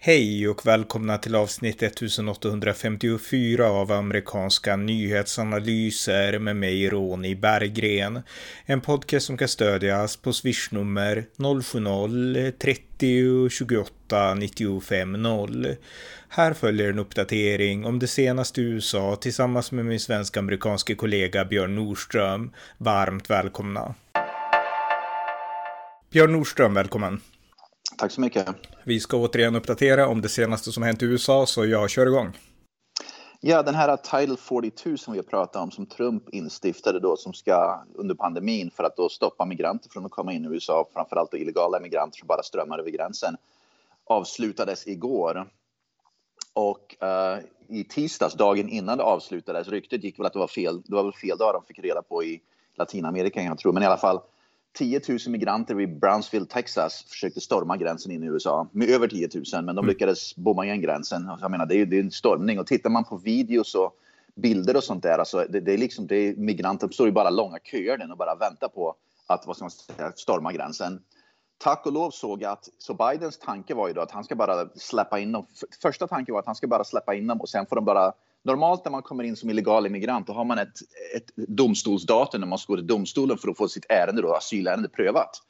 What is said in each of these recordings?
Hej och välkomna till avsnitt 1854 av amerikanska nyhetsanalyser med mig Ronny Berggren. En podcast som kan stödjas på swishnummer 070-30 28 95 0. Här följer en uppdatering om det senaste i USA tillsammans med min svensk-amerikanske kollega Björn Nordström. Varmt välkomna. Björn Nordström, välkommen. Tack så mycket. Vi ska återigen uppdatera om det senaste som hänt i USA, så jag kör igång. Ja, den här Title 42 som vi har pratat om, som Trump instiftade då, som ska under pandemin för att då stoppa migranter från att komma in i USA, framförallt illegala migranter som bara strömmar över gränsen, avslutades igår. Och uh, i tisdags, dagen innan det avslutades, ryktet gick väl att det var fel, det var väl fel dag de fick reda på i Latinamerika, jag tror, men i alla fall 10 000 migranter vid Brownsville, Texas försökte storma gränsen in i USA med över 10 000, men de mm. lyckades bomma igen gränsen. Jag menar, det är, är en stormning och tittar man på videos och bilder och sånt där, alltså, det, det är liksom det är migranter, står i bara långa köer och bara väntar på att vad ska man säga, storma gränsen. Tack och lov såg jag att så Bidens tanke var ju då att han ska bara släppa in dem. Första tanken var att han ska bara släppa in dem och sen får de bara Normalt när man kommer in som illegal immigrant då har man ett, ett domstolsdatum när man ska gå till domstolen för att få sitt ärende, då, asylärende prövat.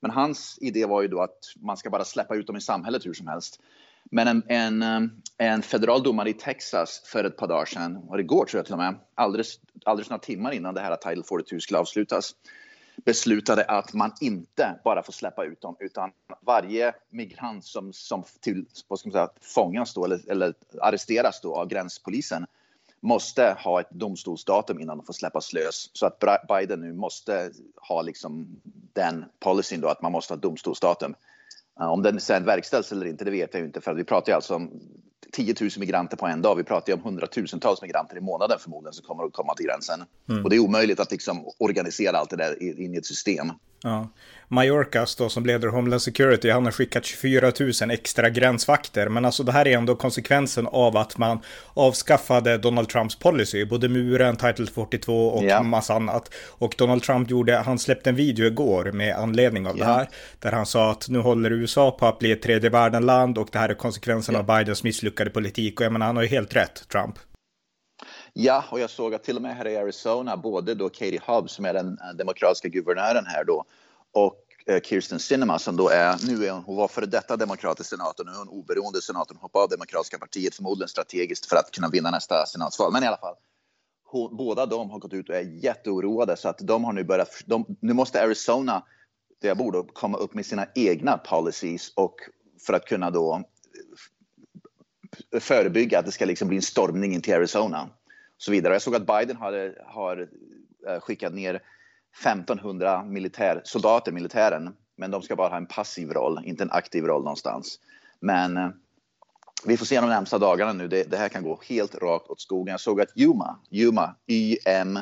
Men hans idé var ju då att man ska bara släppa ut dem i samhället hur som helst. Men en, en, en federal domare i Texas för ett par dagar sedan, och igår tror jag till och med, alldeles, alldeles några timmar innan det här Title 42 skulle avslutas, beslutade att man inte bara får släppa ut dem utan varje migrant som, som till, vad ska man säga, fångas då, eller, eller arresteras då av gränspolisen måste ha ett domstolsdatum innan de får släppas lös. Så att Biden nu måste ha liksom den policyn då att man måste ha domstolsdatum. Eh, om den sen verkställs eller inte, det vet jag inte. För vi pratar ju alltså om 10 000 migranter på en dag. Vi pratar ju om hundratusentals migranter i månaden förmodligen som kommer att komma till gränsen. Mm. Och det är omöjligt att liksom organisera allt det där in i ett system. Ja. Mayorkas då som leder Homeland Security, han har skickat 24 000 extra gränsvakter. Men alltså det här är ändå konsekvensen av att man avskaffade Donald Trumps policy, både muren, Title 42 och yeah. massa annat. Och Donald Trump gjorde, han släppte en video igår med anledning av yeah. det här, där han sa att nu håller USA på att bli ett tredje världen-land och det här är konsekvensen yeah. av Bidens misslyckade politik. Och jag menar, han har ju helt rätt, Trump. Ja, och jag såg att till och med här i Arizona, både då Katie Hobbs som är den eh, demokratiska guvernören här då och eh, Kirsten Sinema som då är, nu är hon, hon var före detta demokratisk senator, nu är hon oberoende senator, hon hoppade av demokratiska partiet förmodligen strategiskt för att kunna vinna nästa senatsval. Men i alla fall, hon, båda de har gått ut och är jätteoroade så att de har nu börjat, de, nu måste Arizona, där jag bor, komma upp med sina egna policies och för att kunna då förebygga att det ska liksom bli en stormning in till Arizona så vidare. Jag såg att Biden hade, har eh, skickat ner 1500 militär, soldater, militären, men de ska bara ha en passiv roll, inte en aktiv roll någonstans. Men eh, vi får se de närmsta dagarna nu. Det, det, här kan gå helt rakt åt skogen. Jag såg att Yuma, Yuma, YM,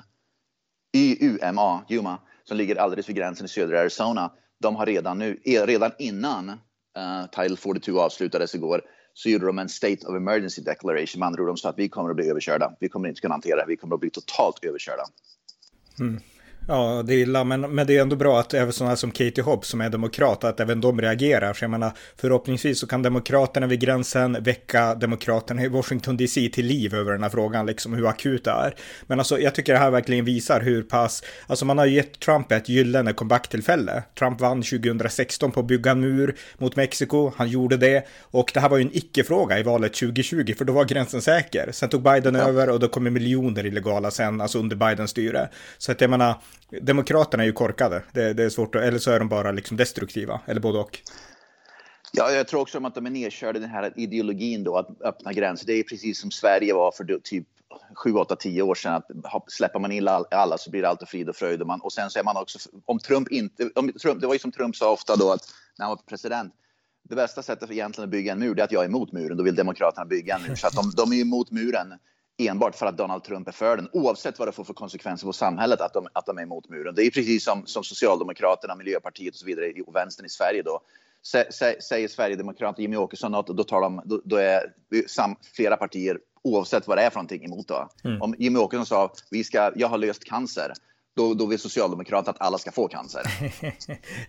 YUMA, Yuma, som ligger alldeles vid gränsen i södra Arizona, de har redan nu, eh, redan innan uh, Title 42 avslutades igår, så gjorde de en State of Emergency Declaration. Med andra ord, de sa att vi kommer att bli överkörda. Vi kommer inte kunna hantera det. Vi kommer att bli totalt överkörda. Mm. Ja, det är illa, men, men det är ändå bra att även sådana som Katie Hobbs som är demokrat, att även de reagerar. För jag menar, förhoppningsvis så kan demokraterna vid gränsen väcka demokraterna i Washington DC till liv över den här frågan, liksom hur akut det är. Men alltså, jag tycker det här verkligen visar hur pass, alltså man har gett Trump ett gyllene comeback-tillfälle. Trump vann 2016 på att bygga en mur mot Mexiko, han gjorde det. Och det här var ju en icke-fråga i valet 2020, för då var gränsen säker. Sen tog Biden ja. över och då kommer miljoner illegala sen, alltså under Bidens styre. Så att jag menar, Demokraterna är ju korkade. Det, det, är svårt att, eller så är de bara liksom destruktiva, eller både och. Ja, jag tror också att de är nedkörda i den här ideologin då att öppna gränser. Det är precis som Sverige var för typ 7, 8, 10 år sedan. Att släpper man in alla så blir det alltid frid och fröjd. Och, man, och sen så är man också, om Trump inte, om Trump, det var ju som Trump sa ofta då att när han var president, det bästa sättet för egentligen att bygga en mur, det är att jag är emot muren. Då vill Demokraterna bygga en mur. Så att de, de är emot muren enbart för att Donald Trump är för den, oavsett vad det får för konsekvenser på samhället att de, att de är emot muren. Det är precis som, som Socialdemokraterna, Miljöpartiet och så vidare och vänstern i Sverige då. Säger Sverigedemokraterna Jimmy Åkesson något, då, tar de, då, då är sam, flera partier, oavsett vad det är för någonting, emot. Då. Mm. Om Jimmy Åkesson sa vi ska, jag har löst cancer, då, då vill Socialdemokraterna att alla ska få cancer.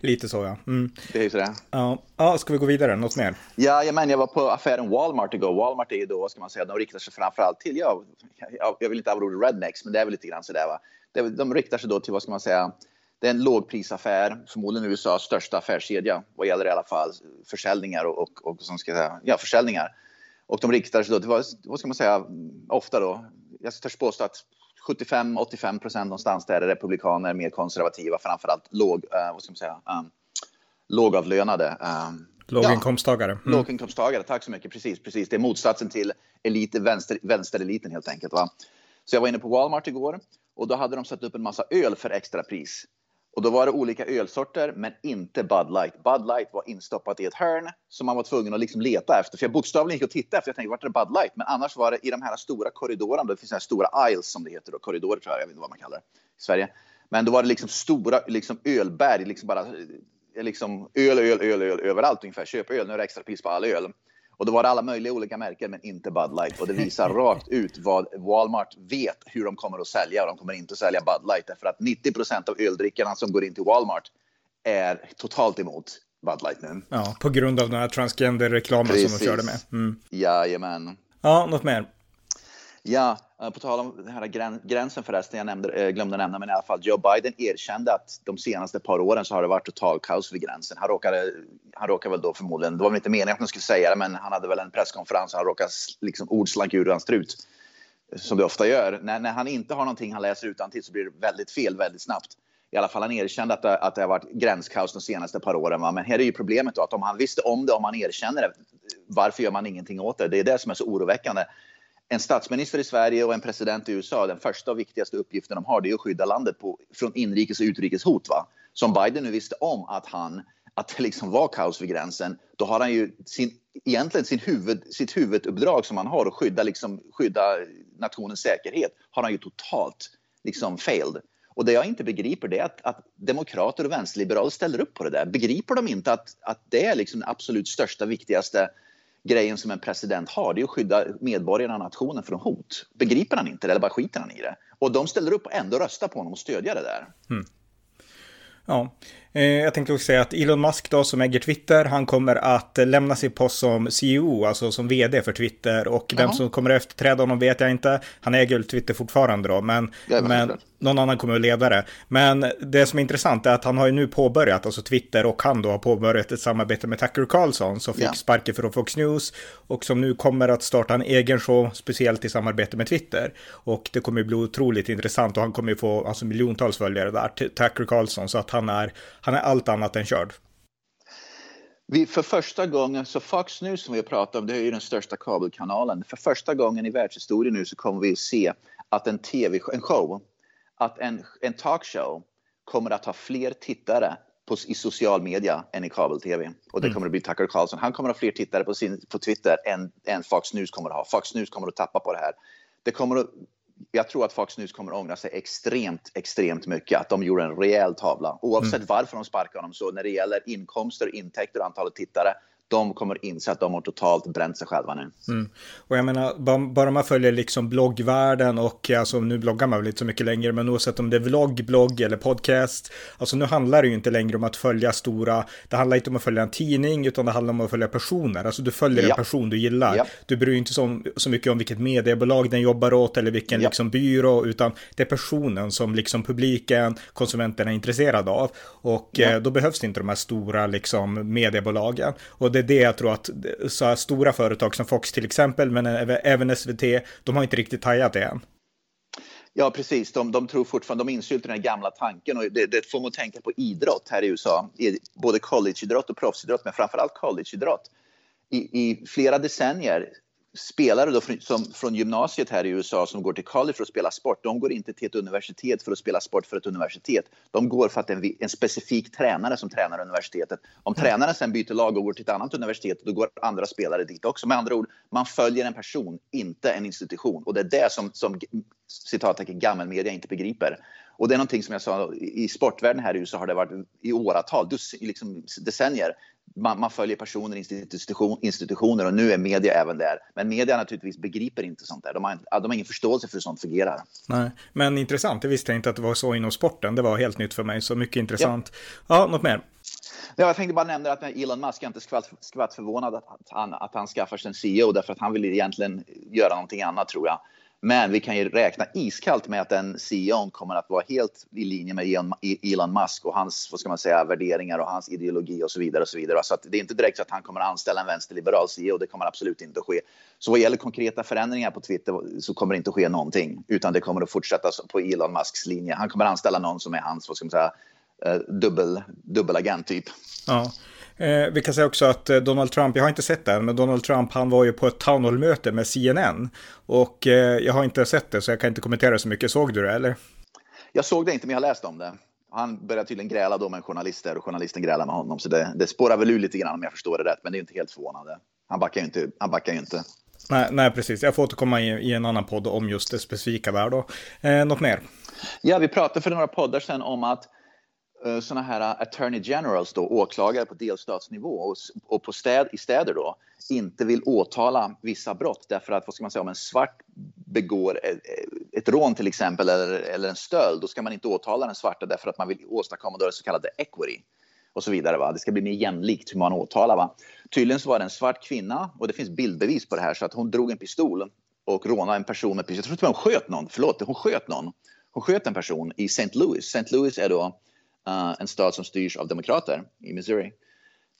Lite så ja. Mm. Det är ju sådär. Ja. ja, ska vi gå vidare? Något mer? Ja, men jag var på affären Walmart igår. Walmart är ju då, vad ska man säga, de riktar sig framförallt till, ja, jag, jag vill inte använda ordet rednecks, men det är väl lite grann sådär va. De riktar sig då till, vad ska man säga, det är en lågprisaffär, förmodligen USAs största affärskedja vad gäller i alla fall försäljningar och, och, och som ska säga, ja, försäljningar. Och de riktar sig då till, vad ska man säga, ofta då, jag törs påstå att 75-85 procent någonstans där är republikaner, mer konservativa, framförallt låg, uh, vad ska man säga, um, lågavlönade. Um, Låginkomsttagare. Mm. Låginkomsttagare, tack så mycket. Precis, precis. Det är motsatsen till elit, vänster, vänstereliten helt enkelt. Va? Så jag var inne på Walmart igår och då hade de satt upp en massa öl för extra pris. Och då var det olika ölsorter, men inte Bud Light. Bud Light var instoppat i ett hörn som man var tvungen att liksom leta efter. För jag bokstavligen gick och tittade efter. Jag tänkte, vart är det Bud Light? Men annars var det i de här stora korridorerna. Det finns här stora aisles som det heter. Då. Korridorer tror jag, jag vet inte vad man kallar det i Sverige. Men då var det liksom stora liksom ölberg, liksom bara liksom öl, öl, öl, öl överallt ungefär. Köp öl, nu är det extra pris på all öl. Och då var det alla möjliga olika märken, men inte Bud Light. Och det visar rakt ut vad Walmart vet hur de kommer att sälja. Och de kommer inte att sälja Bud Light. Därför att 90 procent av öldrickarna som går in till Walmart är totalt emot Bud Light nu. Ja, på grund av den här transgender-reklamen som de körde med. Mm. Jajamän. Ja, något mer? Ja, eh, på tal om den här gränsen förresten, jag nämnde, eh, glömde nämna, men i alla fall Joe Biden erkände att de senaste par åren så har det varit total kaos vid gränsen. Han råkade, han råkade väl då förmodligen, det var väl inte meningen att han skulle säga det, men han hade väl en presskonferens och han råkade liksom ord slank ur hans trut. Som det ofta gör. När, när han inte har någonting han läser utan till så blir det väldigt fel väldigt snabbt. I alla fall han erkände att det, att det har varit gränskaos de senaste par åren. Va? Men här är ju problemet då att om han visste om det, om han erkänner det, varför gör man ingenting åt det? Det är det som är så oroväckande en statsminister i Sverige och en president i USA, den första och viktigaste uppgiften de har det är att skydda landet på, från inrikes och utrikes hot. Va? Som Biden nu visste om att, han, att det liksom var kaos vid gränsen, då har han ju sin, egentligen sin huvud, sitt huvuduppdrag som han har att skydda, liksom, skydda nationens säkerhet, har han ju totalt liksom failed. Och det jag inte begriper det är att, att demokrater och vänsterliberaler ställer upp på det där. Begriper de inte att, att det är liksom den absolut största, viktigaste grejen som en president har, det är att skydda medborgarna och nationen från hot. Begriper han inte det eller bara skiter han i det? Och de ställer upp och ändå röstar på honom och stödjer det där. Mm. Ja, jag tänkte också säga att Elon Musk då som äger Twitter, han kommer att lämna sin post som CEO, alltså som vd för Twitter. Och vem som kommer att efterträda honom vet jag inte. Han äger väl Twitter fortfarande då, men, men någon annan kommer att leda det. Men det som är intressant är att han har ju nu påbörjat, alltså Twitter och han då har påbörjat ett samarbete med Tucker Carlson som fick ja. sparken från Fox News och som nu kommer att starta en egen show speciellt i samarbete med Twitter. Och det kommer att bli otroligt intressant och han kommer ju få alltså miljontals följare där, Tucker Carlson, så att han är han är allt annat än körd. Vi, för första gången, så Fox News som vi har pratat om, det är ju den största kabelkanalen. För första gången i världshistorien nu så kommer vi att se att en tv, en show, att en, en talkshow kommer att ha fler tittare på, i social media än i kabel-tv. Och det mm. kommer att bli Tucker Carlson. Han kommer att ha fler tittare på, sin, på Twitter än, än Fox News kommer att ha. Fox News kommer att tappa på det här. Det kommer att jag tror att Fox News kommer ångra sig extremt, extremt mycket. Att de gjorde en rejäl tavla. Oavsett mm. varför de sparkar honom så när det gäller inkomster, intäkter och antalet tittare de kommer inse att de har totalt bränt sig själva nu. Mm. Och jag menar, bara man följer liksom bloggvärlden och alltså nu bloggar man väl inte så mycket längre, men oavsett om det är vlogg, blogg eller podcast, alltså nu handlar det ju inte längre om att följa stora, det handlar inte om att följa en tidning, utan det handlar om att följa personer, alltså du följer ja. en person du gillar. Ja. Du bryr dig inte så, så mycket om vilket mediebolag den jobbar åt eller vilken ja. liksom byrå, utan det är personen som liksom publiken, konsumenterna är intresserade av. Och eh, då behövs inte de här stora liksom mediebolagen. Och det det jag tror att så här stora företag som Fox till exempel, men även SVT, de har inte riktigt hajat det än. Ja, precis. De, de tror fortfarande, de insyltar den gamla tanken och det, det får man tänka på idrott här i USA. Både collegeidrott och proffsidrott, men framförallt collegeidrott. I, I flera decennier spelare då från, som, från gymnasiet här i USA som går till college för att spela sport, de går inte till ett universitet för att spela sport för ett universitet. De går för att en, en specifik tränare som tränar universitetet. Om mm. tränaren sen byter lag och går till ett annat universitet, då går andra spelare dit också. Med andra ord, man följer en person, inte en institution. Och det är det som, som citattecken gammelmedia inte begriper. Och det är någonting som jag sa, i sportvärlden här i USA har det varit i åratal, liksom decennier. Man, man följer personer, institution, institutioner och nu är media även där. Men media naturligtvis begriper inte sånt där. De har, de har ingen förståelse för hur sånt fungerar. Nej, men intressant. Jag visste inte att det var så inom sporten. Det var helt nytt för mig, så mycket intressant. Ja, ja något mer? Ja, jag tänkte bara nämna att Elon Musk, jag är inte skvatt, skvatt förvånad att han, att han skaffar sig en CEO därför att han vill egentligen göra någonting annat tror jag. Men vi kan ju räkna iskallt med att den Sion kommer att vara helt i linje med Elon Musk och hans vad ska man säga, värderingar och hans ideologi och så vidare. och Så vidare. Så det är inte direkt så att han kommer att anställa en vänsterliberal CEO. Det kommer absolut inte att ske. Så vad gäller konkreta förändringar på Twitter så kommer det inte att ske någonting, utan det kommer att fortsätta på Elon Musks linje. Han kommer att anställa någon som är hans vad ska man säga, eh, dubbel, dubbelagent typ. Ja. Eh, vi kan säga också att eh, Donald Trump, jag har inte sett den, men Donald Trump han var ju på ett town hall-möte med CNN. Och eh, jag har inte sett det så jag kan inte kommentera så mycket. Såg du det eller? Jag såg det inte, men jag har läst om det. Han började tydligen gräla då med en journalist där och journalisten grälade med honom. Så det, det spårar väl ur lite grann om jag förstår det rätt, men det är inte helt förvånande. Han backar ju inte. Han backar inte. Nej, nej, precis. Jag får återkomma i, i en annan podd om just det specifika där då. Eh, något mer? Ja, vi pratade för några poddar sedan om att Eh, sådana här eh, attorney generals, då, åklagare på delstatsnivå och, och på städ, i städer då, inte vill åtala vissa brott därför att vad ska man säga, om en svart begår ett, ett rån till exempel eller, eller en stöld, då ska man inte åtala den svarta därför att man vill åstadkomma då det så kallade equity och så vidare. Va? Det ska bli mer jämlikt hur man åtalar. Va? Tydligen så var det en svart kvinna och det finns bildbevis på det här så att hon drog en pistol och rånade en person med pistol. Jag tror att hon sköt någon, förlåt, hon sköt någon. Hon sköt en person i St. Louis. St. Louis är då uh, en stad som styrs av demokrater i Missouri.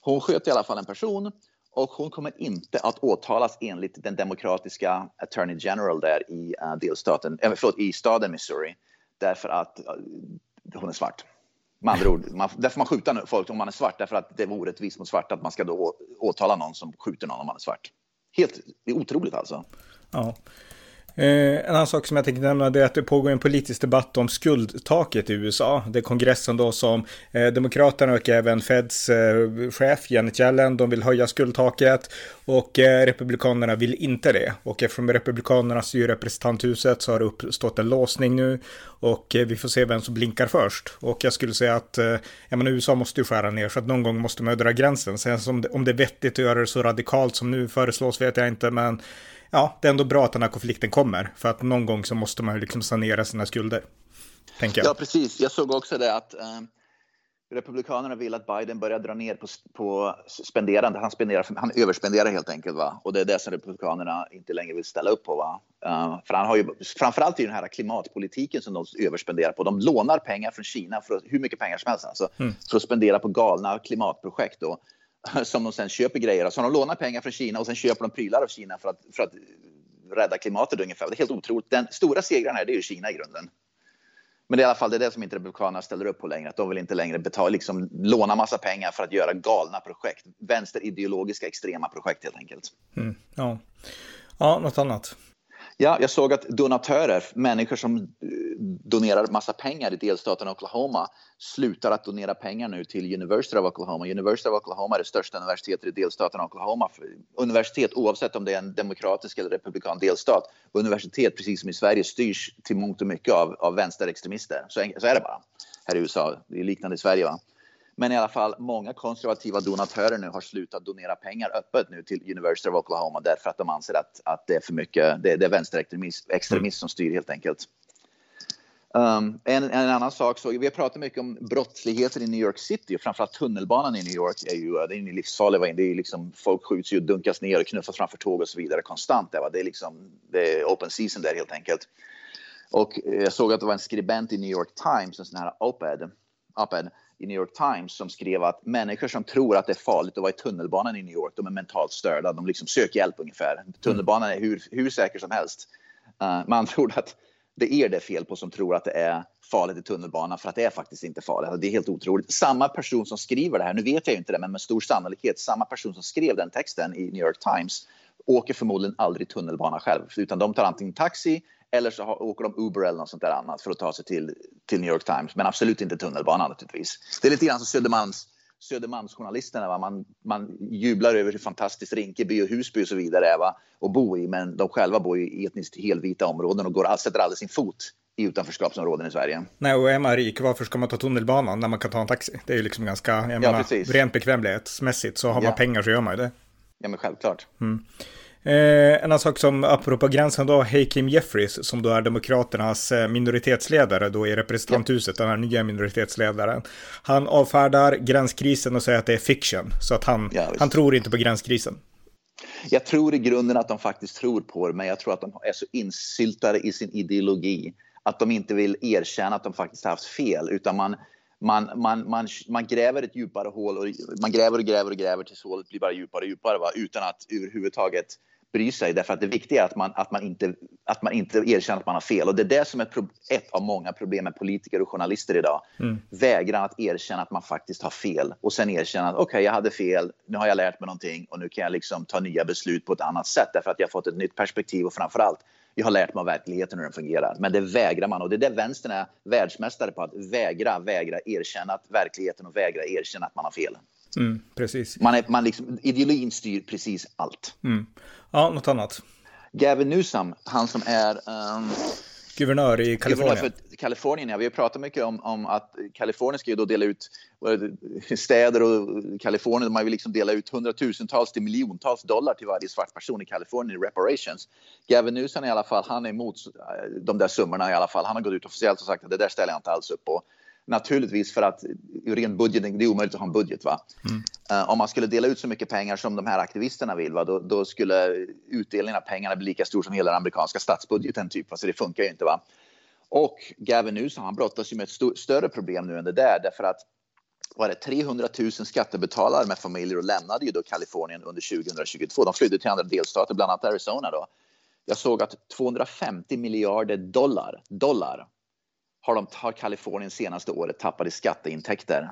Hon sköt i alla fall en person och hon kommer inte att åtalas enligt den demokratiska attorney general där i uh, delstaten, äh, förlåt, i staden Missouri därför att uh, hon är svart. Med andra ord, man, därför man skjuter folk om man är svart därför att det vore orättvist mot svarta att man ska då åtala någon som skjuter någon om man är svart. Helt, det är otroligt alltså. Ja. Eh, en annan sak som jag tänkte nämna är att det pågår en politisk debatt om skuldtaket i USA. Det är kongressen då som eh, Demokraterna och även Feds eh, chef Janet Yellen, de vill höja skuldtaket och eh, Republikanerna vill inte det. Och eftersom Republikanerna styr representanthuset så har det uppstått en låsning nu och eh, vi får se vem som blinkar först. Och jag skulle säga att eh, men menar, USA måste ju skära ner så att någon gång måste man dra gränsen. Sen om det, om det är vettigt att göra det så radikalt som nu föreslås vet jag inte, men ja, det är ändå bra att den här konflikten kommer. För att någon gång så måste man ju liksom sanera sina skulder. Tänker jag. Ja, precis. Jag såg också det att eh, Republikanerna vill att Biden börjar dra ner på, på spenderande. Han, spenderar, han överspenderar helt enkelt. Va? Och det är det som Republikanerna inte längre vill ställa upp på. Va? Uh, för han har ju, framförallt i den här klimatpolitiken som de överspenderar på. De lånar pengar från Kina, för hur mycket pengar som helst, alltså, mm. för att spendera på galna klimatprojekt. Då. som de sen köper grejer. av. Så de lånar pengar från Kina och sen köper de prylar av Kina för att, för att rädda klimatet ungefär. Det är helt otroligt. Den stora segraren här, det är ju Kina i grunden. Men det är i alla fall det, är det som inte Republikanerna ställer upp på längre. Att de vill inte längre betala, liksom, låna massa pengar för att göra galna projekt. Vänsterideologiska extrema projekt helt enkelt. Mm, ja. ja, något annat. Ja, jag såg att donatörer, människor som eh, donerar massa pengar i delstaten Oklahoma, slutar att donera pengar nu till University of Oklahoma. University of Oklahoma är det största universitetet i delstaten Oklahoma. Universitet, oavsett om det är en demokratisk eller republikan delstat, universitet, precis som i Sverige, styrs till mångt och mycket av, av vänsterextremister. Så, så är det bara här i USA. Det är liknande i Sverige. Va? Men i alla fall, många konservativa donatörer nu har slutat donera pengar öppet nu till University of Oklahoma därför att de anser att, att det är för mycket, det, det är vänsterextremism extremism som styr helt enkelt. Um, en, en, annan sak, så vi har pratat mycket om brottsligheten i New York City och framförallt tunnelbanan i New York är ju, det är ju livsfarlig. Det är liksom, folk skjuts ju och dunkas ner och knuffas framför tåg och så vidare konstant. Där, va? Det, är liksom, det är open season där helt enkelt. Och eh, jag såg att det var en skribent i New York Times, en sån här op-ed, op-ed i New York Times som skrev att människor som tror att det är farligt att vara i tunnelbanan i New York, de är mentalt störda. De liksom söker hjälp ungefär. Tunnelbanan är hur, hur säker som helst. Uh, man tror att det är det fel på som tror att det är farligt i tunnelbanan för att det är faktiskt inte farligt. Alltså, det är helt otroligt. Samma person som skriver det här, nu vet jag ju inte det, men med stor sannolikhet samma person som skrev den texten i New York Times åker förmodligen aldrig tunnelbana själv, utan de tar antingen taxi eller så åker de Uber eller något sånt där annat för att ta sig till, till New York Times. Men absolut inte tunnelbanan naturligtvis. Det är lite grann som Södermalms, Södermalmsjournalisterna. Va? Man, man jublar över hur fantastiskt Rinkeby och Husby och så vidare är va? att bo i. Men de själva bor i etniskt helvita områden och går, sätter aldrig sin fot i utanförskapsområden i Sverige. Nej, och är man rik, varför ska man ta tunnelbanan när man kan ta en taxi? Det är ju liksom ganska, jag ja, menar, precis. rent bekvämlighetsmässigt så har man ja. pengar så gör man ju det. Ja, men självklart. Mm. Eh, en annan sak som, apropå gränsen då, Hakeem Jeffries, som då är Demokraternas eh, minoritetsledare då i representanthuset, den här nya minoritetsledaren. Han avfärdar gränskrisen och säger att det är fiction, så att han, ja, han tror inte på gränskrisen. Jag tror i grunden att de faktiskt tror på det, men jag tror att de är så insyltade i sin ideologi att de inte vill erkänna att de faktiskt haft fel, utan man, man, man, man, man gräver ett djupare hål och man gräver och gräver och gräver tills hålet blir bara djupare och djupare va? utan att överhuvudtaget bry sig. Därför att det viktiga är att man, att man, inte, att man inte erkänner att man har fel. Och det är det som är ett av många problem med politiker och journalister idag. Mm. Vägran att erkänna att man faktiskt har fel och sen erkänna att okej, okay, jag hade fel, nu har jag lärt mig någonting och nu kan jag liksom ta nya beslut på ett annat sätt därför att jag har fått ett nytt perspektiv och framför allt jag har lärt mig av verkligheten hur den fungerar. Men det vägrar man och det är det vänstern är världsmästare på, att vägra, vägra erkänna att verkligheten och vägra erkänna att man har fel. Mm, precis. Man är, man liksom, ideologin styr precis allt. Mm. Ja, något annat? Gavin Newsom, han som är um, guvernör i Kalifornien. Guvernör för Kalifornien, ja. Vi har pratat mycket om, om att Kalifornien ska ju då dela ut städer och Kalifornien, man vill liksom dela ut hundratusentals till miljontals dollar till varje svart person i Kalifornien i reparations. Gavin Newsom i alla fall, han är emot de där summorna i alla fall. Han har gått ut officiellt och sagt att det där ställer jag inte alls upp på. Naturligtvis för att ren budget, det är omöjligt att ha en budget. Va? Mm. Uh, om man skulle dela ut så mycket pengar som de här aktivisterna vill, va? Då, då skulle utdelningen av pengarna bli lika stor som hela den amerikanska statsbudgeten. Typ, va? Så det funkar ju inte. Va? Och Gavin Newsom han brottas ju med ett st större problem nu än det där därför att var det 300 000 skattebetalare med familjer och lämnade ju då Kalifornien under 2022. De flydde till andra delstater, bland annat Arizona. Då. Jag såg att 250 miljarder dollar, dollar har, de, har Kalifornien senaste året tappat i skatteintäkter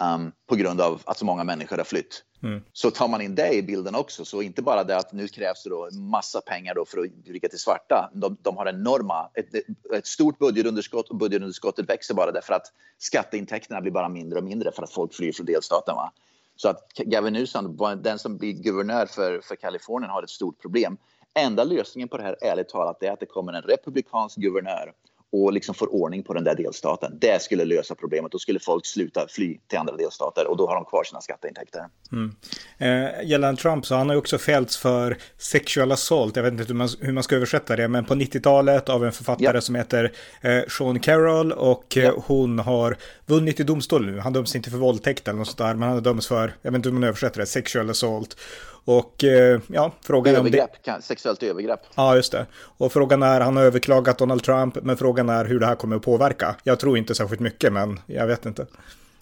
um, på grund av att så många människor har flytt. Mm. Så tar man in det i bilden också, så inte bara det att nu krävs det då massa pengar då för att rycka till svarta. De, de har enorma, ett, ett, stort budgetunderskott och budgetunderskottet växer bara därför att skatteintäkterna blir bara mindre och mindre för att folk flyr från delstaten. Va? Så att Gavin Newsom, den som blir guvernör för, för Kalifornien, har ett stort problem. Enda lösningen på det här, ärligt talat, är att det kommer en republikansk guvernör och liksom får ordning på den där delstaten. Det skulle lösa problemet. Då skulle folk sluta fly till andra delstater och då har de kvar sina skatteintäkter. Mm. Eh, gällande Trump så han har ju också fällts för sexual assault. Jag vet inte hur man, hur man ska översätta det, men på 90-talet av en författare ja. som heter eh, Sean Carroll och eh, ja. hon har vunnit i domstol nu. Han döms inte för våldtäkt eller något sånt där, men han har dömts för, jag vet inte hur man översätter det, sexual assault. Och eh, ja, frågan är om det... Sexuellt övergrepp. Ja, just det. Och frågan är, han har överklagat Donald Trump, men frågan är hur det här kommer att påverka. Jag tror inte särskilt mycket, men jag vet inte.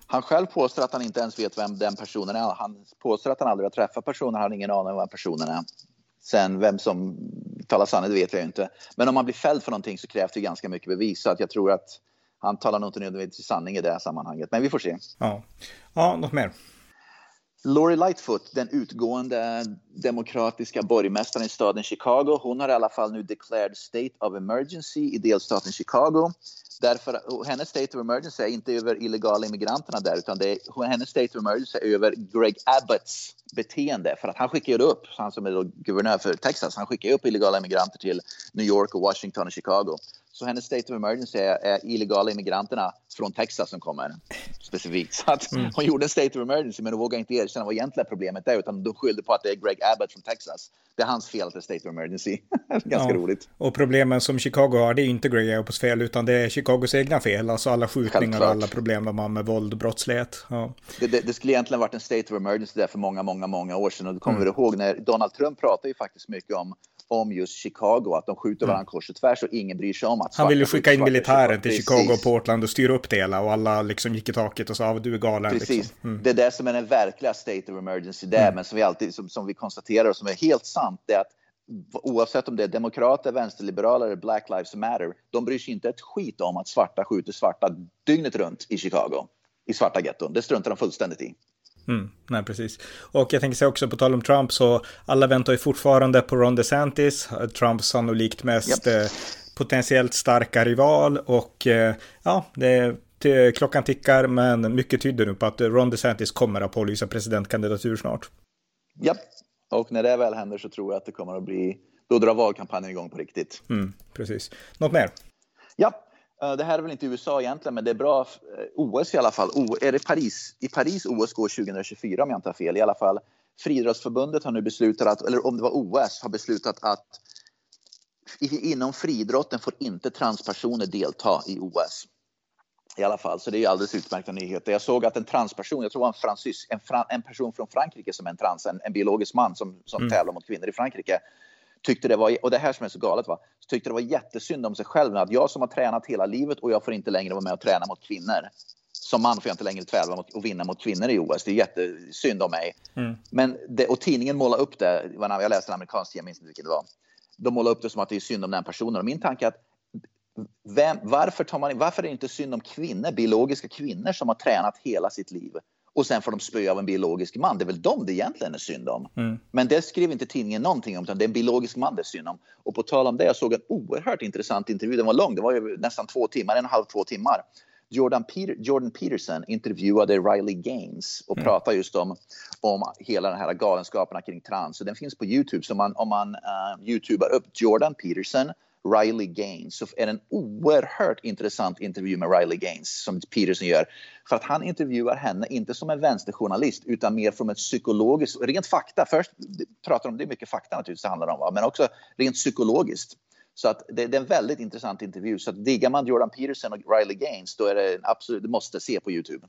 Han själv påstår att han inte ens vet vem den personen är. Han påstår att han aldrig har träffat personen, han har ingen aning om vem personen är. Sen vem som talar sanning, det vet jag inte. Men om man blir fälld för någonting så krävs det ganska mycket bevis. Så att jag tror att han talar nog inte nödvändigtvis sanning i det här sammanhanget. Men vi får se. Ja, ja något mer? Lori Lightfoot, den utgående demokratiska borgmästaren i staden Chicago, hon har i alla fall nu declared state of emergency i delstaten Chicago. Därför, hennes state of emergency är inte över illegala immigranterna där, utan det är, hennes state of emergency är över Greg Abbotts beteende. För att han skickar upp, han som är guvernör för Texas, han skickar upp illegala immigranter till New York och Washington och Chicago. Så hennes state of emergency är, är illegala immigranterna från Texas som kommer specifikt. Så att mm. hon gjorde en state of emergency men hon vågade inte erkänna vad egentligen problemet är utan de skyllde på att det är Greg Abbott från Texas. Det är hans fel att det är state of emergency. Ganska ja. roligt. Och problemen som Chicago har det är inte Greg Abbotts fel utan det är Chicagos egna fel. Alltså alla skjutningar och alla problem de har med våld och brottslighet. Ja. Det, det, det, skulle egentligen varit en state of emergency där för många, många, många år sedan. Och du kommer mm. ihåg när Donald Trump pratade ju faktiskt mycket om om just Chicago, att de skjuter mm. varandra kors och tvärs och ingen bryr sig om att Han ville skicka in militären till Chicago och Portland och styra upp det hela och alla liksom gick i taket och sa att du är galen. Precis, liksom. mm. det är det som är den verkliga state of emergency där, mm. men som vi alltid som, som vi konstaterar och som är helt sant, det är att oavsett om det är demokrater, vänsterliberaler eller Black Lives Matter, de bryr sig inte ett skit om att svarta skjuter svarta dygnet runt i Chicago, i svarta getton. Det struntar de fullständigt i. Mm, nej, precis. Och jag tänker säga också på tal om Trump så alla väntar ju fortfarande på Ron DeSantis, Trumps sannolikt mest yep. eh, potentiellt starka rival och eh, ja, det klockan tickar men mycket tyder nu på att Ron DeSantis kommer att pålysa presidentkandidatur snart. Ja, och när det väl händer så tror jag att det kommer att bli, då drar valkampanjen igång på riktigt. Mm, precis. Något mer? Ja, det här är väl inte USA egentligen, men det är bra. OS i alla fall. är det Paris? I Paris OS går 2024 om jag inte har fel. I alla fall. Friidrottsförbundet har nu beslutat att, eller om det var OS, har beslutat att inom friidrotten får inte transpersoner delta i OS. I alla fall, så det är alldeles utmärkta nyheter. Jag såg att en transperson, jag tror det var en, fransysk, en, fran, en person från Frankrike som är en trans, en, en biologisk man som, som mm. tävlar mot kvinnor i Frankrike, tyckte det var, och det här som är så galet, va, tyckte det var jättesynd om sig själv. Att jag som har tränat hela livet och jag får inte längre vara med och träna mot kvinnor. Som man får jag inte längre tävla mot och vinna mot kvinnor i OS. Det är jättesynd om mig. Mm. Men det, och tidningen målade upp det, jag läste en amerikansk tidning, jag minns inte vilken det var. De målade upp det som att det är synd om den personen. Och min tanke är att vem, varför, tar man, varför är det inte synd om kvinnor, biologiska kvinnor som har tränat hela sitt liv och sen får de spö av en biologisk man. Det är väl dem det egentligen är synd om. Mm. Men det skrev inte tidningen någonting om, utan det är en biologisk man det är synd om. Och på tal om det, jag såg en oerhört intressant intervju. Den var lång, det var ju nästan två timmar, en och en halv, två timmar. Jordan, Peter, Jordan Peterson intervjuade Riley Gaines och mm. pratade just om, om hela den här galenskaperna kring trans. Så den finns på Youtube, så man, om man uh, youtubar upp Jordan Peterson Riley Gaines så är det en oerhört intressant intervju med Riley Gaines som Peterson gör. För att han intervjuar henne inte som en vänsterjournalist utan mer från ett psykologiskt, rent fakta. Först pratar de, det är mycket fakta naturligtvis det handlar om, men också rent psykologiskt. Så att det, det, är en väldigt intressant intervju. Så att diggar man Jordan Peterson och Riley Gaines då är det absolut, det måste se på Youtube.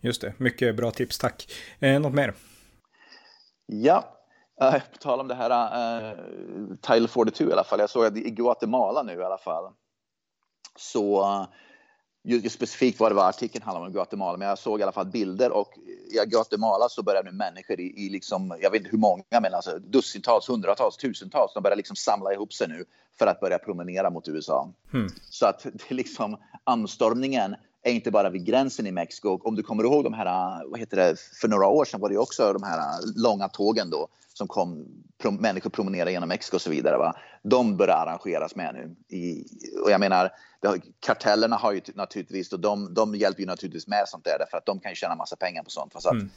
Just det, mycket bra tips, tack. Eh, något mer? Ja, Uh, på tal om det här uh, Title 42 i alla fall. Jag såg att i Guatemala nu i alla fall. Så uh, just, just specifikt vad det var artikeln handlade om Guatemala, men jag såg i alla fall bilder och i Guatemala så börjar nu människor i, i liksom, jag vet inte hur många, men alltså dussintals, hundratals, tusentals, de börjar liksom samla ihop sig nu för att börja promenera mot USA. Hmm. Så att det är liksom anstormningen är inte bara vid gränsen i Mexiko. Om du kommer ihåg de här, vad heter det, för några år sedan var det också de här långa tågen då som kom, prom, människor promenerade genom Mexiko och så vidare. Va? De bör arrangeras med nu. I, och jag menar, har, kartellerna har ju naturligtvis, och de, de hjälper ju naturligtvis med sånt där därför att de kan ju tjäna massa pengar på sånt. Va? Så att, mm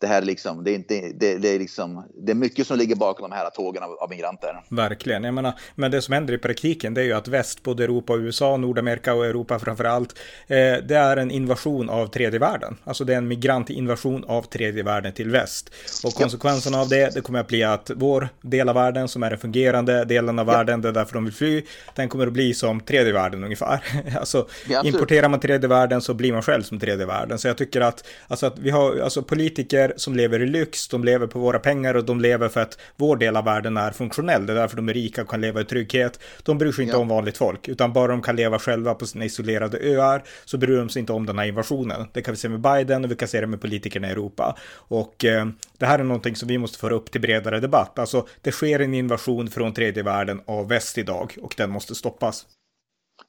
det här är liksom, det är, inte, det, det, är liksom, det är mycket som ligger bakom de här tågen av, av migranter. Verkligen, jag menar, men det som händer i praktiken det är ju att väst, både Europa och USA, Nordamerika och Europa framför allt, eh, det är en invasion av tredje världen. Alltså det är en migrantinvasion av tredje världen till väst. Och konsekvenserna ja. av det, det kommer att bli att vår del av världen, som är den fungerande delen av ja. världen, det är därför de vill fly, den kommer att bli som tredje världen ungefär. alltså, ja, importerar man tredje världen så blir man själv som tredje världen. Så jag tycker att, alltså att vi har, alltså politiker som lever i lyx, de lever på våra pengar och de lever för att vår del av världen är funktionell. Det är därför de är rika och kan leva i trygghet. De bryr sig inte ja. om vanligt folk, utan bara de kan leva själva på sina isolerade öar så bryr de sig inte om den här invasionen. Det kan vi se med Biden och vi kan se det med politikerna i Europa. Och eh, det här är någonting som vi måste föra upp till bredare debatt. Alltså, det sker en invasion från tredje världen av väst idag och den måste stoppas.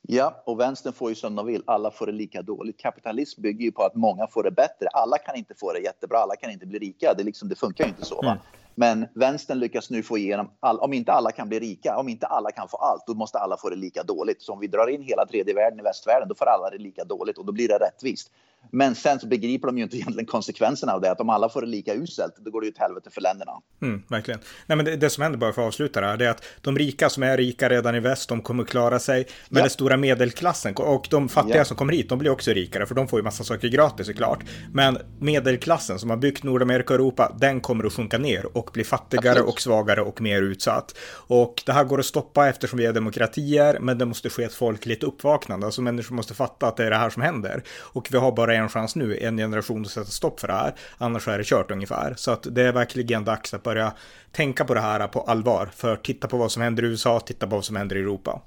Ja, och vänstern får ju som de vill. Alla får det lika dåligt. Kapitalism bygger ju på att många får det bättre. Alla kan inte få det jättebra. Alla kan inte bli rika. Det, liksom, det funkar ju inte så. Mm. Men vänstern lyckas nu få igenom, all, om inte alla kan bli rika, om inte alla kan få allt, då måste alla få det lika dåligt. Så om vi drar in hela tredje världen i västvärlden, då får alla det lika dåligt och då blir det rättvist. Men sen så begriper de ju inte egentligen konsekvenserna av det. Att om alla får det lika uselt, då går det ju till helvete för länderna. Mm, verkligen. Nej, men det, det, som händer, bara för att avsluta det här, det är att de rika som är rika redan i väst, de kommer klara sig. Men ja. den stora medelklassen och de fattiga ja. som kommer hit, de blir också rikare, för de får ju massa saker gratis såklart. Men medelklassen som har byggt Nordamerika och Europa, den kommer att sjunka ner och bli fattigare Absolut. och svagare och mer utsatt. Och det här går att stoppa eftersom vi är demokratier, men det måste ske ett folkligt uppvaknande. Alltså människor måste fatta att det är det här som händer. Och vi har bara en chans nu, en generation att sätta stopp för det här. Annars är det kört ungefär. Så att det är verkligen dags att börja tänka på det här på allvar. För titta på vad som händer i USA, titta på vad som händer i Europa.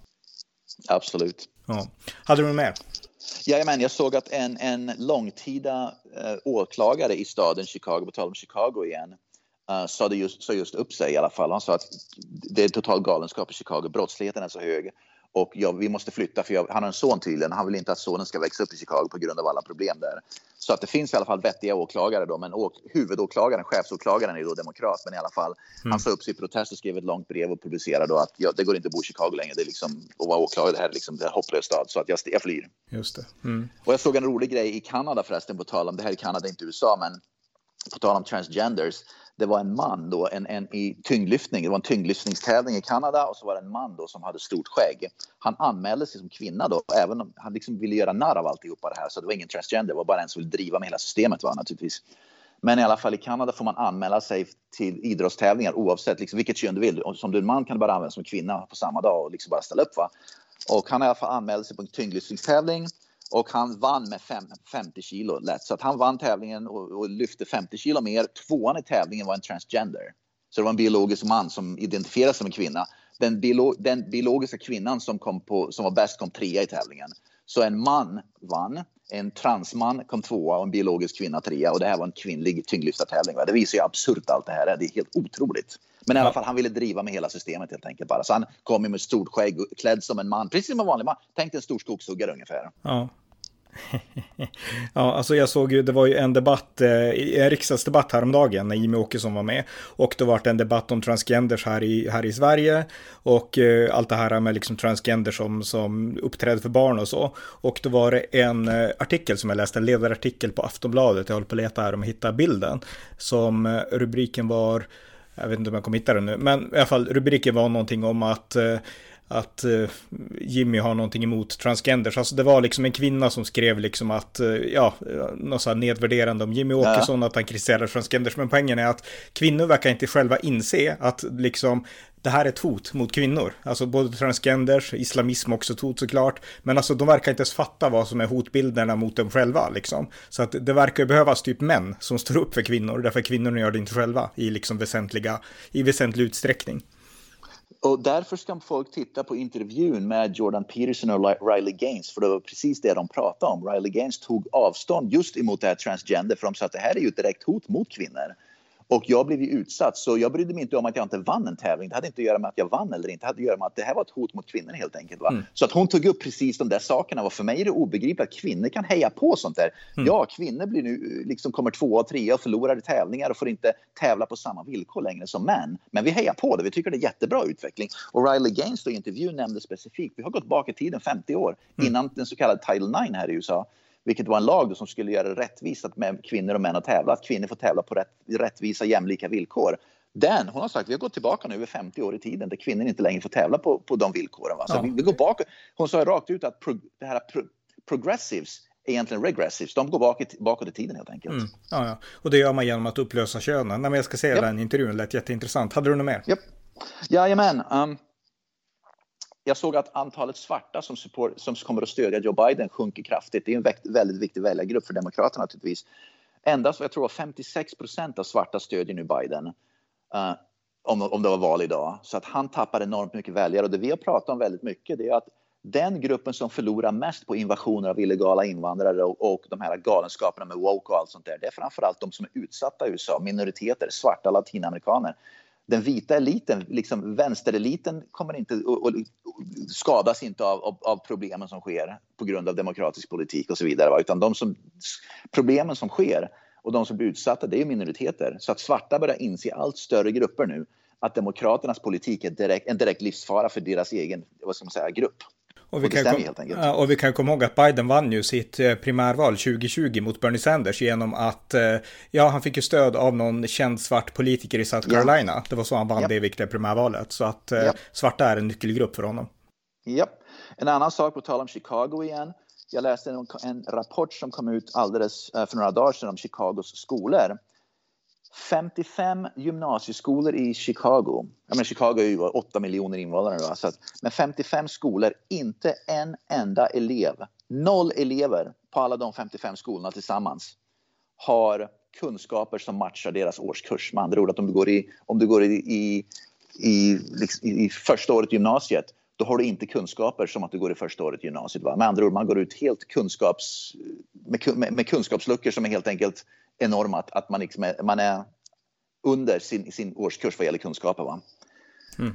Absolut. Ja. Hade du något mer? Jajamän, jag såg att en, en långtida äh, åklagare i staden Chicago, på tal om Chicago igen, uh, sa, just, sa just upp sig i alla fall. Han sa att det är total galenskap i Chicago, brottsligheten är så hög och ja, vi måste flytta för jag, han har en son tydligen. Han vill inte att sonen ska växa upp i Chicago på grund av alla problem där. Så att det finns i alla fall vettiga åklagare då, men åk, huvudåklagaren, chefsåklagaren är då demokrat, men i alla fall. Mm. Han sa upp sig i protest och skrev ett långt brev och publicerade då att ja, det går inte att bo i Chicago längre. Det är liksom, att vara åklagare, det här är liksom en hopplös stad. Så att jag, jag flyr. Just det. Mm. Och jag såg en rolig grej i Kanada förresten, på tal om, det här är Kanada, inte USA, men på tal om transgenders, det var en man då, en, en i tyngdlyftning, det var en tyngdlyftningstävling i Kanada och så var det en man då som hade stort skägg. Han anmälde sig som kvinna då, även om han liksom ville göra narr av alltihopa det här, så det var ingen transgender, det var bara en som ville driva med hela systemet va, naturligtvis. Men i alla fall i Kanada får man anmäla sig till idrottstävlingar oavsett liksom, vilket kön du vill. Som du är en man kan du bara anmäla som kvinna på samma dag och liksom bara ställa upp. Va? Och han i alla fall anmälde sig på en tyngdlyftningstävling och han vann med fem, 50 kilo lätt. Så att han vann tävlingen och, och, lyfte 50 kilo mer. Tvåan i tävlingen var en transgender. Så det var en biologisk man som identifierade sig som en kvinna. Den, biolo, den biologiska kvinnan som, kom på, som var bäst kom trea i tävlingen. Så en man vann, en transman kom tvåa och en biologisk kvinna trea. Och det här var en kvinnlig tyngdlyftartävling. Det visar ju absurt allt det här är. Det är helt otroligt. Men i alla fall, han ville driva med hela systemet helt enkelt bara. Så han kom med stort skägg, klädd som en man, precis som en vanlig man. Tänk en stor skogshuggare ungefär. Ja. ja, alltså jag såg ju, det var ju en debatt, eh, en riksdagsdebatt häromdagen när Jimmy Åkesson var med. Och då var det en debatt om transgenders här i, här i Sverige. Och eh, allt det här med liksom transgenders som, som uppträder för barn och så. Och då var det en eh, artikel som jag läste, en ledarartikel på Aftonbladet, jag håller på att leta här om att hitta bilden. Som eh, rubriken var, jag vet inte om jag kommer hitta den nu, men i alla fall rubriken var någonting om att eh, att uh, Jimmy har någonting emot transgenders. Alltså det var liksom en kvinna som skrev liksom att, uh, ja, något så här nedvärderande om Jimmy Åkesson, ja. att han kritiserar transgenders. Men poängen är att kvinnor verkar inte själva inse att liksom det här är ett hot mot kvinnor. Alltså både transgenders, islamism också ett hot såklart. Men alltså de verkar inte ens fatta vad som är hotbilderna mot dem själva liksom. Så att det verkar behövas typ män som står upp för kvinnor. Därför kvinnorna gör det inte själva i liksom väsentliga, i väsentlig utsträckning. Och därför ska folk titta på intervjun med Jordan Peterson och Riley Gaines, för det var precis det de pratade om. Riley Gaines tog avstånd just emot det här transgender, för de sa att det här är ju ett direkt hot mot kvinnor. Och jag blev ju utsatt, så jag brydde mig inte om att jag inte vann en tävling. Det hade inte att göra med att jag vann eller inte, det hade att göra med att det här var ett hot mot kvinnor helt enkelt. Mm. Så att hon tog upp precis de där sakerna. Och för mig är det obegripligt att kvinnor kan heja på sånt där. Mm. Ja, kvinnor blir nu, liksom kommer tvåa och trea och förlorar i tävlingar och får inte tävla på samma villkor längre som män. Men vi hejar på det, vi tycker det är jättebra utveckling. Och Riley Gaines i intervjun nämnde specifikt, vi har gått bak i tiden 50 år mm. innan den så kallade Title 9 här i USA vilket var en lag som skulle göra det rättvist att med kvinnor och män att tävla, att kvinnor får tävla på rätt, rättvisa jämlika villkor. Den, hon har sagt, vi har gått tillbaka nu över 50 år i tiden där kvinnor inte längre får tävla på, på de villkoren. Va? Så ja. vi, vi, går bakåt. Hon sa rakt ut att pro, det här pro, progressives är egentligen regressives. De går bakåt, bakåt i tiden helt enkelt. Mm. Ja, ja, och det gör man genom att upplösa könen. Nej, men jag ska säga yep. den intervjun, lät jätteintressant. Hade du något mer? Yep. Jajamän. Um, jag såg att antalet svarta som, support, som kommer att stödja Joe Biden sjunker kraftigt. Det är en väldigt viktig väljargrupp för Demokraterna naturligtvis. Endast, jag tror 56 procent av svarta stödjer nu Biden. Uh, om, om det var val idag. Så att han tappar enormt mycket väljare. Och det vi har pratat om väldigt mycket det är att den gruppen som förlorar mest på invasioner av illegala invandrare och, och de här galenskaperna med woke och allt sånt där, det är framförallt de som är utsatta i USA, minoriteter, svarta latinamerikaner den vita eliten, liksom vänstereliten, kommer inte och, och skadas inte av, av, av, problemen som sker på grund av demokratisk politik och så vidare. Va? Utan de som, problemen som sker och de som blir utsatta, det är minoriteter. Så att svarta börjar inse allt större grupper nu att demokraternas politik är direkt, en direkt livsfara för deras egen vad ska man säga, grupp. Och vi, kan kom, och vi kan komma ihåg att Biden vann ju sitt eh, primärval 2020 mot Bernie Sanders genom att, eh, ja, han fick ju stöd av någon känd svart politiker i South Carolina. Ja. Det var så han vann ja. det viktiga primärvalet. Så att eh, ja. svarta är en nyckelgrupp för honom. Ja. En annan sak på tal om Chicago igen. Jag läste en, en rapport som kom ut alldeles för några dagar sedan om Chicagos skolor 55 gymnasieskolor i Chicago. Jag menar, Chicago är ju 8 miljoner invånare. Då, så att, men 55 skolor, inte en enda elev, noll elever på alla de 55 skolorna tillsammans har kunskaper som matchar deras årskurs. Med andra ord, att om du går i, om du går i, i, i, liksom i första året gymnasiet då har du inte kunskaper som att du går i första året i gymnasiet. Va? Med andra ord, man går ut helt kunskaps, med, med, med kunskapsluckor som är helt enkelt enorma. Att, att man, liksom är, man är under sin, sin årskurs vad gäller kunskaper. Va? Mm.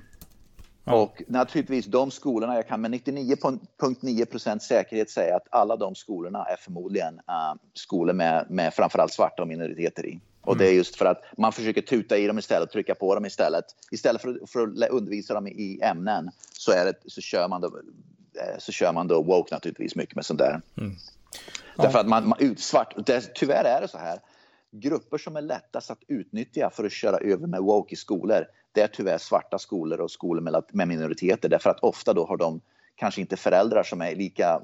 Ja. Och naturligtvis de skolorna, jag kan med 99,9% säkerhet säga att alla de skolorna är förmodligen uh, skolor med, med framförallt svarta och minoriteter i. Och det är mm. just för att man försöker tuta i dem istället, trycka på dem istället. Istället för, för att undervisa dem i ämnen så, är det, så, kör man då, eh, så kör man då woke naturligtvis mycket med sånt där. Mm. Ja. Därför att man, man svart, det, tyvärr är det så här. grupper som är lättast att utnyttja för att köra över med woke i skolor, det är tyvärr svarta skolor och skolor med, med minoriteter, därför att ofta då har de kanske inte föräldrar som är lika,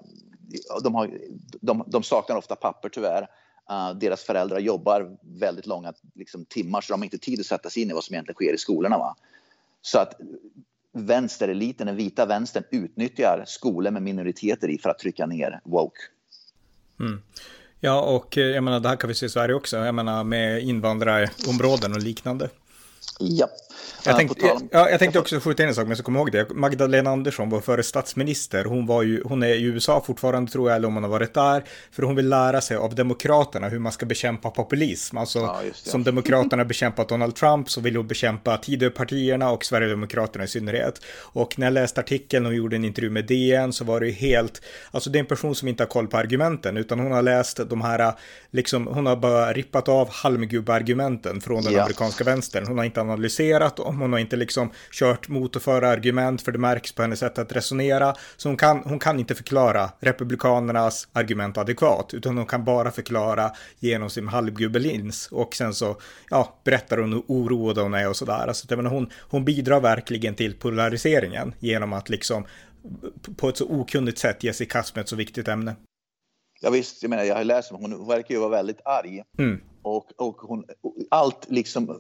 de, har, de, de saknar ofta papper tyvärr. Uh, deras föräldrar jobbar väldigt långa liksom, timmar så de har inte tid att sätta sig in i vad som egentligen sker i skolorna. Va? Så att vänstereliten, den vita vänstern, utnyttjar skolor med minoriteter i för att trycka ner woke. Mm. Ja, och eh, jag menar, det här kan vi se i Sverige också, jag menar med invandrarområden och liknande. Ja. Jag tänkte, jag, ja, jag tänkte också skjuta in en sak, men jag ska komma ihåg det. Magdalena Andersson, vår före statsminister, hon, var ju, hon är i USA fortfarande tror jag, eller om hon har varit där, för hon vill lära sig av demokraterna hur man ska bekämpa populism. Alltså, ja, som demokraterna bekämpat Donald Trump så vill hon bekämpa Tidöpartierna och Sverigedemokraterna i synnerhet. Och när jag läste artikeln och gjorde en intervju med DN så var det ju helt, alltså det är en person som inte har koll på argumenten, utan hon har läst de här, liksom, hon har bara rippat av halmgubbargumenten från den ja. amerikanska vänstern. Hon har inte analyserat dem, hon har inte liksom kört motorförarargument för det märks på hennes sätt att resonera. Så hon kan, hon kan inte förklara republikanernas argument adekvat, utan hon kan bara förklara genom sin halvgubbelins. Och sen så, ja, berättar hon hur oroad hon är och sådär. Alltså, menar, hon, hon bidrar verkligen till polariseringen genom att liksom på ett så okunnigt sätt ge sig i kast med ett så viktigt ämne. Ja, visst, jag menar, jag har läst om hon verkar ju vara väldigt arg. Mm. Och, och hon, allt liksom,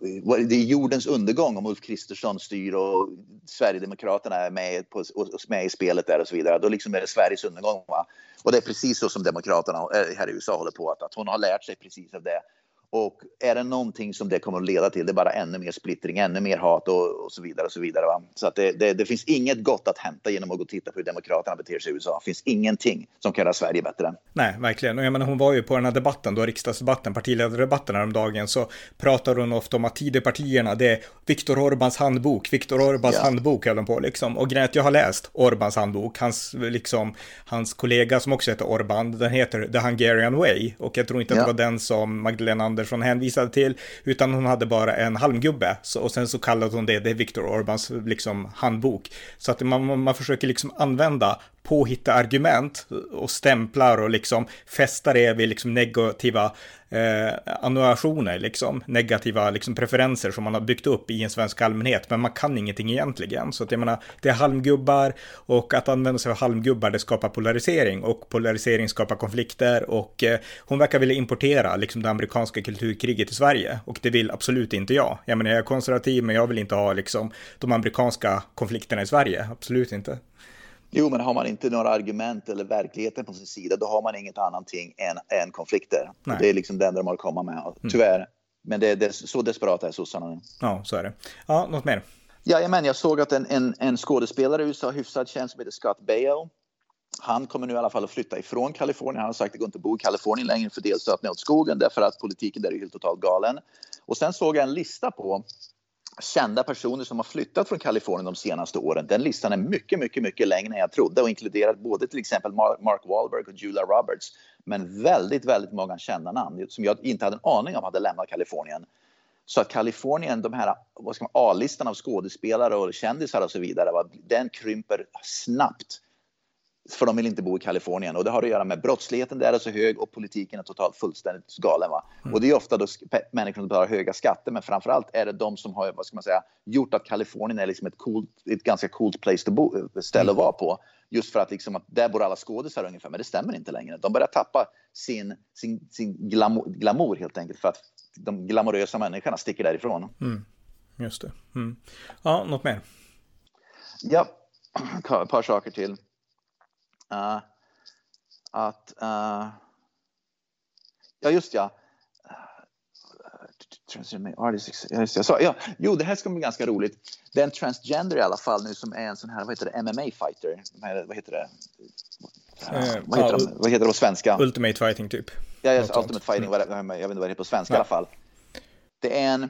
det är jordens undergång om Ulf Kristersson styr och Sverigedemokraterna är med, på, och, med i spelet där och så vidare. Då liksom är det Sveriges undergång. Va? Och det är precis så som Demokraterna eh, här i USA håller på, att, att hon har lärt sig precis av det. Och är det någonting som det kommer att leda till, det är bara ännu mer splittring, ännu mer hat och, och så vidare. och Så vidare. Va? Så att det, det, det, finns inget gott att hämta genom att gå och titta på hur Demokraterna beter sig i USA. Det finns ingenting som kan göra Sverige bättre. Nej, verkligen. Och jag menar, hon var ju på den här debatten, då riksdagsdebatten, partiledardebatten häromdagen, så pratade hon ofta om att Tidöpartierna, det är Viktor Orbans handbok, Viktor Orbans ja. handbok höll de på liksom. Och grejen att jag har läst Orbans handbok, hans, liksom, hans kollega som också heter Orban, den heter The Hungarian Way. Och jag tror inte ja. att det var den som Magdalena Andersson hänvisade till, utan hon hade bara en halmgubbe. Så, och sen så kallade hon det, det är Viktor Orbans liksom handbok. Så att man, man försöker liksom använda påhitta argument och stämplar och liksom fästa det vid liksom negativa eh, annuationer, liksom negativa liksom preferenser som man har byggt upp i en svensk allmänhet, men man kan ingenting egentligen. Så att jag menar, det är halmgubbar och att använda sig av halmgubbar, det skapar polarisering och polarisering skapar konflikter och eh, hon verkar vilja importera liksom det amerikanska kulturkriget i Sverige och det vill absolut inte jag. Jag menar, jag är konservativ, men jag vill inte ha liksom de amerikanska konflikterna i Sverige, absolut inte. Jo, men har man inte några argument eller verkligheten på sin sida, då har man inget annat än, än konflikter. Det är liksom det enda de har att komma med, mm. tyvärr. Mm. Men det, det, så desperata är sossarna nu. Ja, så är det. Ja, något mer? Jajamän, jag såg att en, en, en skådespelare i USA, hyfsad känd, som heter Scott Baio, han kommer nu i alla fall att flytta ifrån Kalifornien. Han har sagt att det går inte att bo i Kalifornien längre för delstaten är åt skogen därför att politiken där är helt totalt galen. Och sen såg jag en lista på kända personer som har flyttat från Kalifornien de senaste åren. Den listan är mycket, mycket, mycket längre än jag trodde och inkluderar både till exempel Mark Wahlberg och Julia Roberts. Men väldigt, väldigt många kända namn som jag inte hade en aning om hade lämnat Kalifornien. Så att Kalifornien, de här A-listan av skådespelare och kändisar och så vidare, den krymper snabbt för de vill inte bo i Kalifornien. Och det har att göra med brottsligheten där är så hög och politiken är totalt fullständigt galen. Va? Mm. Och det är ofta då människor som betalar höga skatter, men framförallt är det de som har vad ska man säga, gjort att Kalifornien är liksom ett, cool, ett ganska coolt place to bo, ställe mm. att vara på. Just för att liksom att där bor alla skådisar ungefär, men det stämmer inte längre. De börjar tappa sin, sin, sin glamour, glamour helt enkelt för att de glamorösa människorna sticker därifrån. Mm. Just det. Mm. Ja, något mer? Ja, ett par saker till. Uh, att, uh, ja just ja. Så, ja, jo, det här ska bli ganska roligt. Det är en transgender i alla fall nu som är en sån här, vad heter det, MMA-fighter. Vad heter det? Uh, vad, heter de, vad heter det på svenska? Ultimate fighting typ. Ja, yes, ultimate fighting, mm. jag vet inte vad det heter på svenska ja. i alla fall. Det är en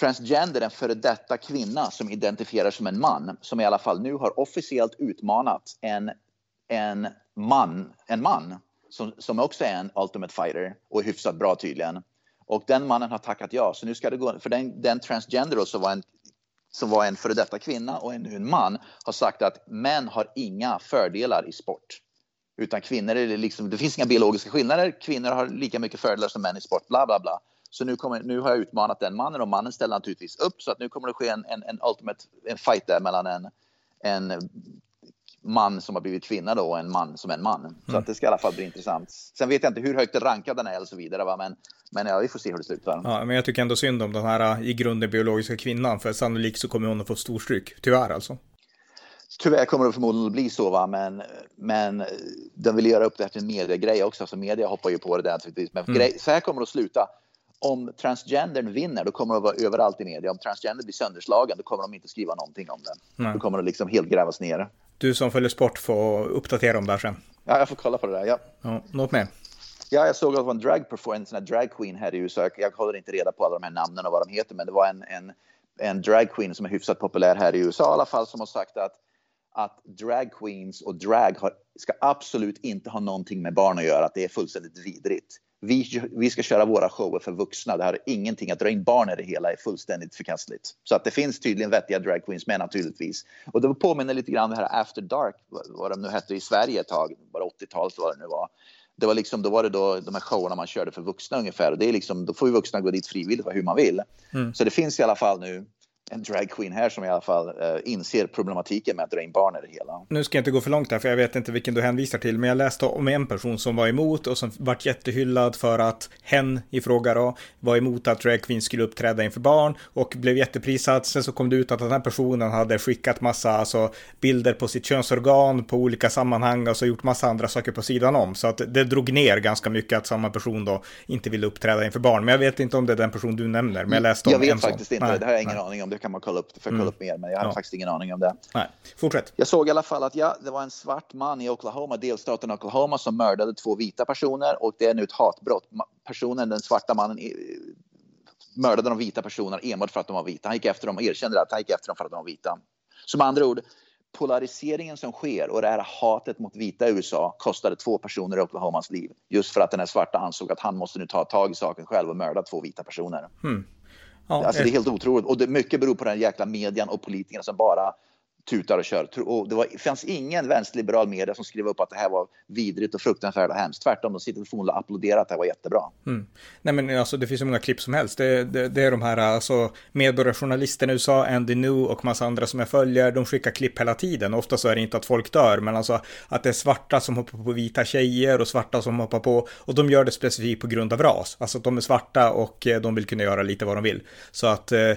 transgender, en före detta kvinna som identifierar som en man, som i alla fall nu har officiellt utmanat en en man, en man som, som också är en ultimate fighter och är hyfsat bra tydligen. Och den mannen har tackat ja, så nu ska det gå, för den, den transgender som var en som var en före detta kvinna och en, en man har sagt att män har inga fördelar i sport. Utan kvinnor är liksom, det finns inga biologiska skillnader, kvinnor har lika mycket fördelar som män i sport, bla bla bla. Så nu, kommer, nu har jag utmanat den mannen och mannen ställer naturligtvis upp så att nu kommer det ske en, en, en ultimate en fight där mellan en, en man som har blivit kvinna då och en man som en man. Så mm. att det ska i alla fall bli intressant. Sen vet jag inte hur högt rankad den är och så vidare, va? men, men ja, vi får se hur det slutar. Ja, men jag tycker ändå synd om den här i grunden biologiska kvinnan, för sannolikt så kommer hon att få storstryk. Tyvärr alltså. Tyvärr kommer det förmodligen att bli så, va? Men, men de vill göra upp det här till en mediegrej också, så media hoppar ju på det där naturligtvis. Men mm. så här kommer det att sluta. Om transgendern vinner, då kommer det att vara överallt i media. Om transgender blir sönderslagen, då kommer de inte skriva någonting om det. Nej. Då kommer det liksom helt grävas ner. Du som följer sport får uppdatera om det här sen. Ja, jag får kolla på det där, ja. ja något mer? Ja, jag såg att det var en drag en sån här drag queen här i USA. Jag, jag håller inte reda på alla de här namnen och vad de heter, men det var en, en, en drag queen som är hyfsat populär här i USA i alla fall som har sagt att att drag queens och drag har, ska absolut inte ha någonting med barn att göra, att det är fullständigt vidrigt. Vi, vi ska köra våra shower för vuxna. Det har ingenting att dra in barn i det hela är fullständigt förkastligt. Så att det finns tydligen vettiga drag queens med naturligtvis. Och det påminner lite grann om det här After Dark, vad de nu hette i Sverige ett tag, bara 80-talet vad det nu var. Det var liksom, då var det då de här showerna man körde för vuxna ungefär. Och det är liksom, då får ju vuxna gå dit frivilligt hur man vill. Mm. Så det finns i alla fall nu en dragqueen här som i alla fall uh, inser problematiken med att dra in barn i det hela. Nu ska jag inte gå för långt här, för jag vet inte vilken du hänvisar till, men jag läste om en person som var emot och som vart jättehyllad för att hen i fråga då var emot att dragqueen skulle uppträda inför barn och blev jätteprisad. Sen så kom det ut att den här personen hade skickat massa alltså, bilder på sitt könsorgan på olika sammanhang och så gjort massa andra saker på sidan om. Så att det drog ner ganska mycket att samma person då inte ville uppträda inför barn. Men jag vet inte om det är den person du nämner, men jag läste om Jag vet faktiskt sån. inte, nej, det har jag ingen nej. aning om det kan man kolla upp, för kolla mm. upp mer, men jag har ja. faktiskt ingen aning om det. Nej, fortsätt. Jag såg i alla fall att ja, det var en svart man i Oklahoma, delstaten Oklahoma, som mördade två vita personer och det är nu ett hatbrott. Personen, den svarta mannen, mördade de vita personerna enbart för att de var vita. Han gick efter dem och erkände att han gick efter dem för att de var vita. Som andra ord, polariseringen som sker och det här hatet mot vita i USA kostade två personer i Oklahomas liv. Just för att den här svarta ansåg att han måste nu ta tag i saken själv och mörda två vita personer. Hmm. Ja, alltså, det är helt otroligt. Och det, mycket beror på den jäkla median och politikerna som bara tutar och kör. Och det, var, det fanns ingen vänsterliberal media som skrev upp att det här var vidrigt och fruktansvärt och hemskt. Tvärtom, de sitter förmodligen och applåderar att det här var jättebra. Mm. Nej men alltså det finns så många klipp som helst. Det, det, det är de här alltså, medborgarjournalisterna i USA, Andy New och massa andra som jag följer. De skickar klipp hela tiden. Ofta så är det inte att folk dör, men alltså att det är svarta som hoppar på vita tjejer och svarta som hoppar på. Och de gör det specifikt på grund av ras. Alltså att de är svarta och eh, de vill kunna göra lite vad de vill. Så att, eh,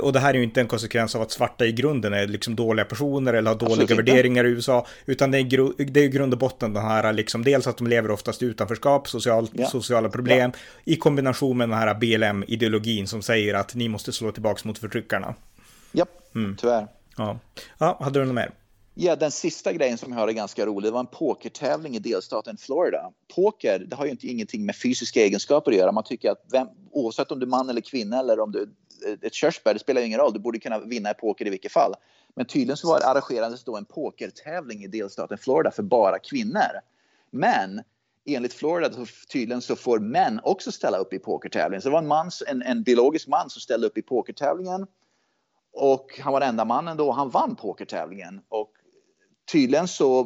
och det här är ju inte en konsekvens av att svarta i grunden är liksom dåliga personer eller har dåliga Absolut värderingar i USA. Utan det är, det är i grund och botten den här, liksom, dels att de lever oftast utanförskap, social, ja. sociala problem, ja. i kombination med den här BLM-ideologin som säger att ni måste slå tillbaka mot förtryckarna. Ja, mm. tyvärr. Ja. ja, hade du något mer? Ja, den sista grejen som jag hörde ganska rolig, det var en pokertävling i delstaten Florida. Poker, det har ju inte ingenting med fysiska egenskaper att göra. Man tycker att vem, oavsett om du är man eller kvinna eller om du är ett körsbär, det spelar ingen roll. Du borde kunna vinna i poker i vilket fall. Men tydligen så var det arrangerades då en pokertävling i delstaten Florida för bara kvinnor. Men enligt Florida så tydligen så får män också ställa upp i pokertävlingen. Så det var en, man, en, en biologisk man som ställde upp i pokertävlingen. Och han var den enda mannen då, han vann pokertävlingen. Och tydligen så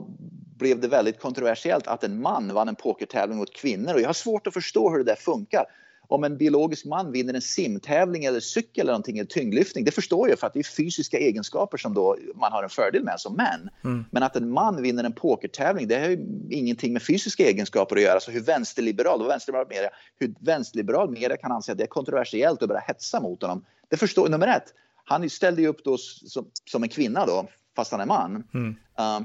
blev det väldigt kontroversiellt att en man vann en pokertävling mot kvinnor. Och jag har svårt att förstå hur det där funkar om en biologisk man vinner en simtävling eller cykel eller någonting, eller tyngdlyftning, det förstår jag för att det är fysiska egenskaper som då man har en fördel med som män. Mm. Men att en man vinner en pokertävling, det har ju ingenting med fysiska egenskaper att göra. Så hur vänsterliberal, vänsterliberal media, hur vänsterliberal media kan anse att det är kontroversiellt att börja hetsa mot honom, det förstår nummer ett. Han ställde ju upp då som, som en kvinna då, fast han är man. Mm. Um,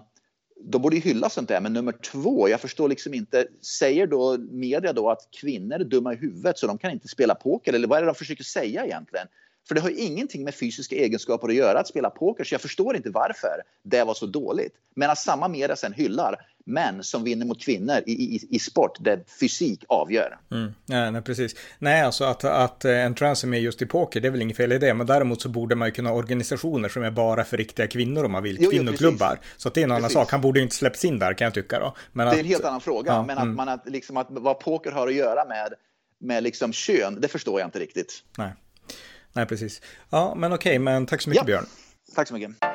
de borde ju hylla sånt där. Men nummer två, jag förstår liksom inte, säger då media då att kvinnor är dumma i huvudet så de kan inte spela poker? Eller vad är det de försöker säga egentligen? För det har ju ingenting med fysiska egenskaper att göra att spela poker, så jag förstår inte varför det var så dåligt. Medan samma media sen hyllar män som vinner mot kvinnor i, i, i sport där fysik avgör. Mm. Ja, nej, precis. Nej, alltså att, att en trans är med just i poker, det är väl inget fel i det, men däremot så borde man ju kunna ha organisationer som är bara för riktiga kvinnor om man vill, jo, kvinnoklubbar. Jo, så att det är en precis. annan sak, han borde ju inte släppts in där kan jag tycka då. Men det är en helt annan fråga, ja, men att, mm. man, att, liksom, att vad poker har att göra med, med liksom kön, det förstår jag inte riktigt. Nej. Nej, precis. Ja, men okej, men tack så mycket ja. Björn. Tack så mycket.